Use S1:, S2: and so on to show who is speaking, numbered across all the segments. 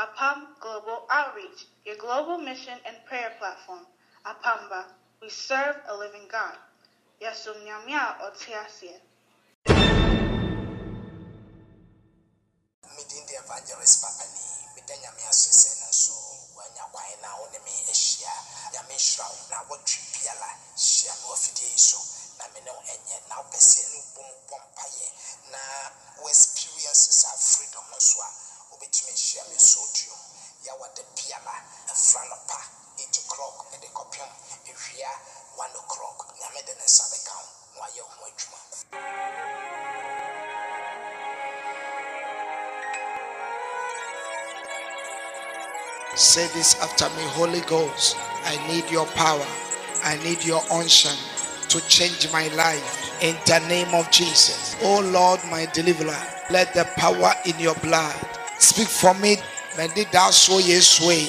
S1: APAM Global Outreach, your global mission and prayer platform. APAMBA, we serve a living God. Yasum Nyamia Otiasie.
S2: meeting the evangelist papani meda nyame ase sɛ no nso wanya kwan na ne me ahyia nyame nhyira wo na wɔtwe biala hyia no afidie yi so na me ne wo
S3: Say this after me, Holy Ghost. I need your power. I need your unction to change my life in the name of Jesus. Oh Lord, my deliverer, let the power in your blood speak for me. Mede da so yes way.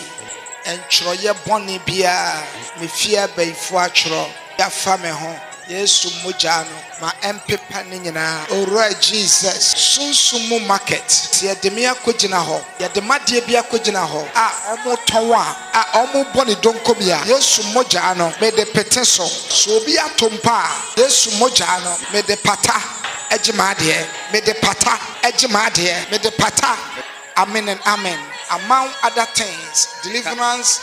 S3: Entwerɛyɛ bɔne biara mefie abaifo atwerɛ yɛafa me ho yesu mogya no ma ɛmpepa ne nyinaa. Owura jesus. Sunsum mu market. Sɛ yɛde me akɔgyina hɔ yɛde madeɛ bi akɔgyina hɔ a ɔmo tɔn a a ɔmo bɔ ne donko bi a yesu mogya no mede pete so. Sɛ obi ato mpa a yesu mogya no mede pata agye maadeɛ mede pata agye maadeɛ mede pata. Amen and amen. Among other things deliverance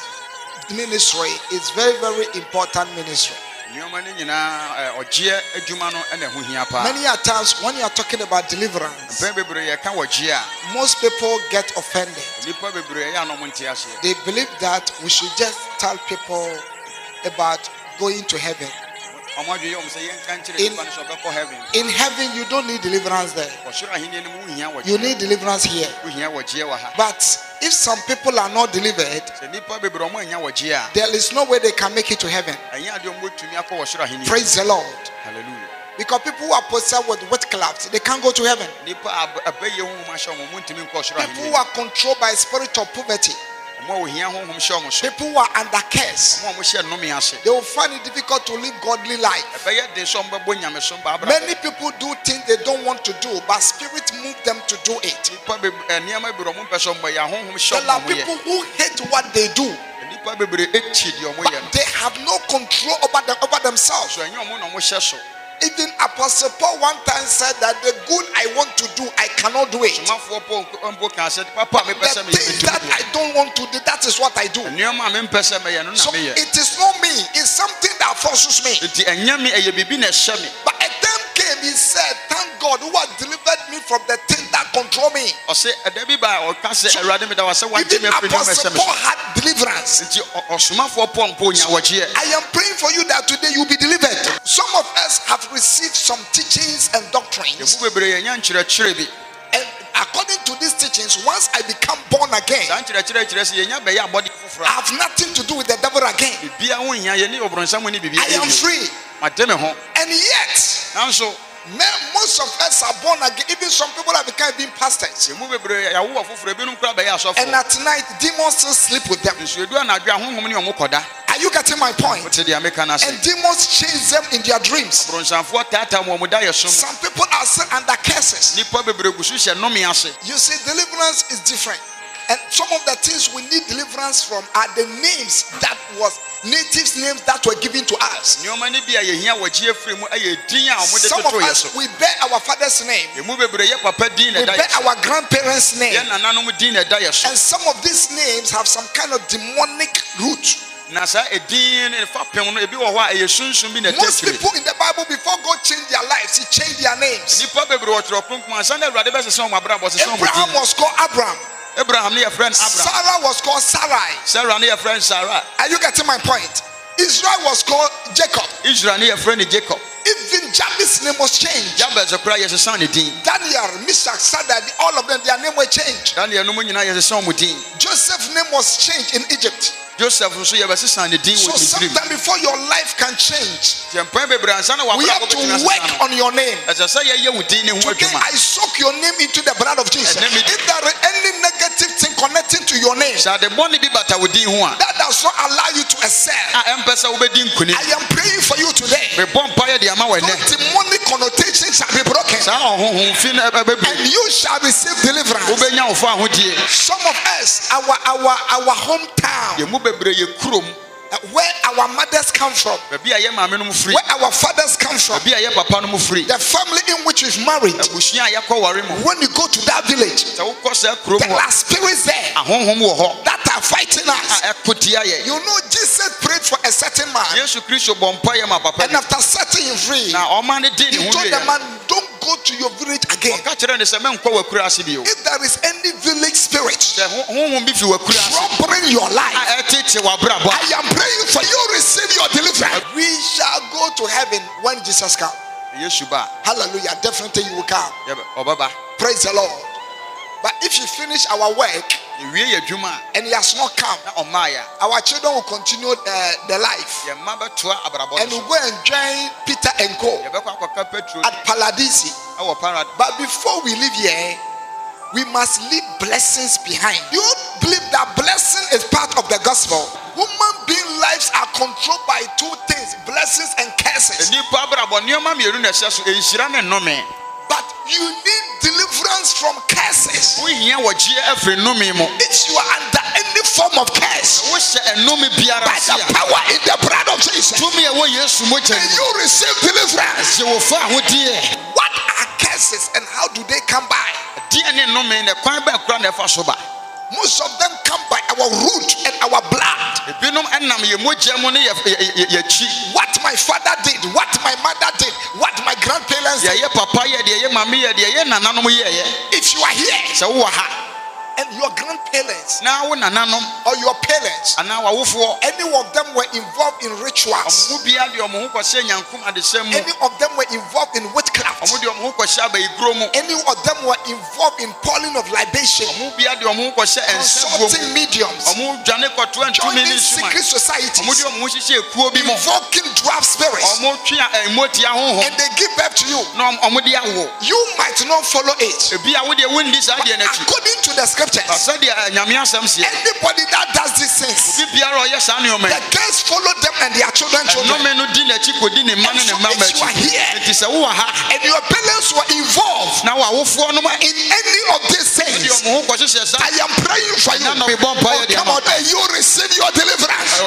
S3: ministry is very very important ministry
S4: nneɛma no nyinaa ɛ, ɔgyeɛ adwuma no ɛna ɛho hia paa
S3: Many a times when you are talking about deliverance,
S4: mpɛn bebree yɛka wɔgyeɛ a
S3: most people get offended.
S4: nnipa bebree ɛyɛ a na ɔmo nte aseɛ
S3: They believe that we should just tell people about going to heaven. In- In heaven, you don't need deliverance there. You need deliverance here. But if some people are not delivered, there is no way they can make it to heaven. Praise the Lord.
S4: hallelujah
S3: Because people who are possessed with witchcraft, they can't go to heaven. People who are controlled by spirit of poverty,
S4: ɔmo a wohia honhom hyɛ ɔmo so.
S3: People who are under curse,
S4: ɔmo a ɔmo hyɛ nnome ase.
S3: They will find it difficult to live godly life.
S4: ɛbɛyɛ den sɛ ɔmo bɛbɔ nyamesom ba abra
S3: Many people do things they don't want to do, but spirit move them to do it.
S4: nnipa bebree eh, ɛ, nneɛma bebree ɔmo mpɛ sɛ ɔmo yɛ ahonhom hyɛ
S3: There are
S4: a ɔmo yɛ.
S3: people who hate what they do,
S4: nnipa bebree ekyi deɛ ɔmo
S3: but they have no control over them over themselves.
S4: So ɛnyɛ ɔmo na ɔmo hyɛ so
S3: Even Apostle Paul one time said that the good I want to do, I cannot do it.
S4: somafoɔ pɔ mpo ka sɛ papa a mepɛ
S3: The
S4: sɛ meyɛ
S3: things that
S4: metumi
S3: I don't want to do, that is what I do.
S4: yɛ nneɛma a mempɛ sɛ mɛyɛ no na
S3: So
S4: meyɛ
S3: it is not me, it's something that forces me.
S4: nti ɛnyɛ me ɛyɛ biribi na ɛhyɛ me
S3: But a time came, he said, God who has delivered me from the thing that control me.
S4: ɔsɛ ɛda bi ba a ɔka sɛ
S3: So,
S4: awurade meda wɔ sɛ
S3: Even
S4: me afiri nneɛma a
S3: Apostle Paul had deliverance.
S4: nti ɔ- ɔsomafoɔ pɔ mpo nya wɔgyeɛ
S3: I am praying for you that today you'll be delivered. Some of us have received some teachings and doctrines.
S4: ɛmu bebree yɛnya nkyerɛkyerɛ bi
S3: And according to these teachings, once I become born again,
S4: saa nkyerɛkyerɛ kyerɛ sɛ yɛnya bɛyɛ abɔde foforɔ
S3: I have nothing to do with the devil again.
S4: biribia ho nhia yɛne ɔborɔnsam ne biribi
S3: I am free.
S4: made me ho
S3: And yet,
S4: nanso
S3: ma- most of us are born again. Even some people have become being pastors.
S4: ɛmu bebree yɛawo wɔ foforɔ ebinom kora bɛyɛ
S3: And
S4: asɔfoɔ
S3: at night, demons still sleep with them.
S4: nso ɛdu anadwo a honhom ne ɔmo kɔda
S3: Are you getting my point?
S4: wote deɛ meka no ase
S3: And demons chase them in their dreams.
S4: borɔnsamfoɔ taataa mu ɔmo da yɛ som
S3: Some people are still under curses.
S4: nnipa bebree gu so hyɛ nnome ase
S3: You see, deliverance is different. And some of the things we need deliverance from are the names that was natives' names that were given to us.
S4: nneɛma no bi a yɛhia wɔgye afiri mu ɛyɛ din a ɔmode
S3: Some of us we bear our father's name,
S4: ɛmu bebree yɛ papa din na
S3: we bear our grandparents' name,
S4: nananom din na ɛda yɛ so.
S3: And some of these names have some kind of demonic root.
S4: na saa ɛdin ne fa pem no ebi wɔ hɔ a ɛyɛ sunsun bi na ɛtɛ
S3: Most people in the Bible, before God changed their lives, He changed their names.
S4: nnipa bebree wɔ twerɛ kronkron ansa na awurade bɛsesa wɔn abrabɔ sesa wɔn
S3: Abraham was called Abraham,
S4: abraham ne yɛ frɛ no abraham
S3: Sarah was called Sarai.
S4: sarah ne yɛ frɛ no sara
S3: Are you getting my point? Israel was called Jacob.
S4: israel ne yɛ frɛ no jacob
S3: Even Jabez's name was changed.
S4: jabez kora yɛsesa ne din
S3: Daniel, Meshach, Shadrach, all of them, their name were changed.
S4: daniel no yɛsesa wɔn din
S3: Joseph's name was changed in Egypt.
S4: Joseph nso yɛbɛsesa ne din
S3: So
S4: wɔ misiri mu
S3: sometime before your life can change,
S4: yɛmpɛn bebree ansa na
S3: we have to work on your name.
S4: ɛsɛ sɛ yɛyɛ wo din ne ho
S3: Today, I soak your name into the blood of Jesus.
S4: And let me-
S3: If there is any negative thing connecting to your name
S4: sɛ ade bɔne bi bata wo din ho a
S3: that does not allow you to excel,
S4: a ɛmpɛ sɛ wobɛdi nkonim
S3: I am praying for you today.
S4: mebɔ mpayɛ de ama wɔ
S3: Those
S4: ɛnɛ
S3: demonic connotation shall be broken.
S4: saa ɔhohom fi no ɛbɛbiri
S3: And you shall receive deliverance.
S4: wobɛnya wo fa ahodie.
S3: Some of us, our our our hometown,
S4: yɛn mu bebree yɛ kurom.
S3: uh, where our mothers come from,
S4: baabi a yɛ maame no mu firi
S3: where our fathers come from,
S4: baabi a yɛ papa no mu firi
S3: the family in which we've married.
S4: abusua a yɛkɔ ware mu.
S3: When you go to that village,
S4: sɛ wokɔ saa kurom
S3: there are spirits there
S4: ahonhom wɔ hɔ.
S3: that are fighting us.
S4: Ah, a ɛko tia yɛ
S3: You know, Jesus prayed for a certain man,
S4: yesu kristo bɔ mpa yɛ
S3: and after setting him free,
S4: na ɔma no di ne
S3: he told the man, Don't go to your village again.
S4: ɔka kyerɛ ne sɛ mɛnkɔ wakura ase bio
S3: If there is any village spirit
S4: sɛ ho- honhom bi fi wakura ase
S3: troubling your life,
S4: a ɛtete w'abrabɔ
S3: I am praying for you, receive your deliverance. We shall go to heaven when Jesus comes. Hallelujah. Definitely you will come. Praise the Lord. But if you finish our work
S4: yɛwie yɛ adwuma
S3: and he has not come,
S4: a na ɔmaa yɛ
S3: our children will continue uh, the life
S4: a yɛn mma bɛtoa abrabɔ
S3: and will go and join Peter and Co.
S4: yɛbɛkɔ akɔka petro
S3: at Paladisi. But before we leave here, we must leave blessings behind. You believe that blessing is part of the gospel? Human being lives are controlled by two things blessings and curses.
S4: nipa abrabɔ nneɛma mmienu na ɛhyɛ so nhyira ne nnome
S3: But you need curses.
S4: wohia wɔgyeɛ afiri nnome mu
S3: If you are under any form of curse,
S4: wohyɛ nnome biara
S3: by the power in the blood of Jesus,
S4: tumi ɛwɔ yesu mogya
S3: may
S4: no
S3: you receive deliverance.
S4: sɛ wɔfa ahodeɛ
S3: What are curses and how do they come by?
S4: deɛ ne nnome na kwan bɛn kora na ɛfa so ba
S3: Most of them come by our root and our blood.
S4: ebinom ɛnam yɛ mogya mu ne yɛ- yɛ- yɛ-
S3: What my father did, what my mother did, what my grandparents did.
S4: deɛ yɛ papa yɛ deɛ yɛ mame yɛ deɛ yɛ nananom yɛɛyɛ
S3: If you are here
S4: sɛ wowɔ ha
S3: and your grandparents
S4: na wo nananom
S3: or your parents, any of them were involved in rituals,
S4: ɔmo bia deɛ ɔmo ho kɔhyɛ nyankom adesɛm mu.
S3: Any of them were involved in witchcraft,
S4: ɔmo deɛ ɔmo ho kɔhyɛ abayiguro mu.
S3: Any of them were involved in pouring of libation,
S4: ɔmo bia deɛ ɔmo ho kɔhyɛ
S3: consulting mediums,
S4: ɔmo dwane kɔtoa ntumi ne
S3: joining secret societies,
S4: de ɔmo ho hyehyɛ ekuo bi mu.
S3: Invoking draft spirits,
S4: ɔmo twe a eh, ɛmotia honhom.
S3: And they give birth to you.
S4: na ɔmo- ɔmo de awo.
S3: You might not follow it.
S4: ebi a wodeɛ wondi saa deɛ n'akyi
S3: According to the scriptures,
S4: sɛdeɛ ɛ, nyame asɛm seɛ
S3: anybody that does these things,
S4: obi biara a ɔyɛ saa nneɔma
S3: the girls follow them and their children, children.
S4: ɛnome no di n'akyi kɔdi ne mma ne ne mma
S3: And so if you are here-
S4: nti sɛ wowɔ ha
S3: and your parents were involved
S4: na wawofoɔ no ma
S3: in any of these things,
S4: ɔmo ho kɔhyehyɛ saa
S3: I am praying for you.
S4: Ɛna na mebɔ mpaeɛ
S3: Oh, come on, and you receive your deliverance.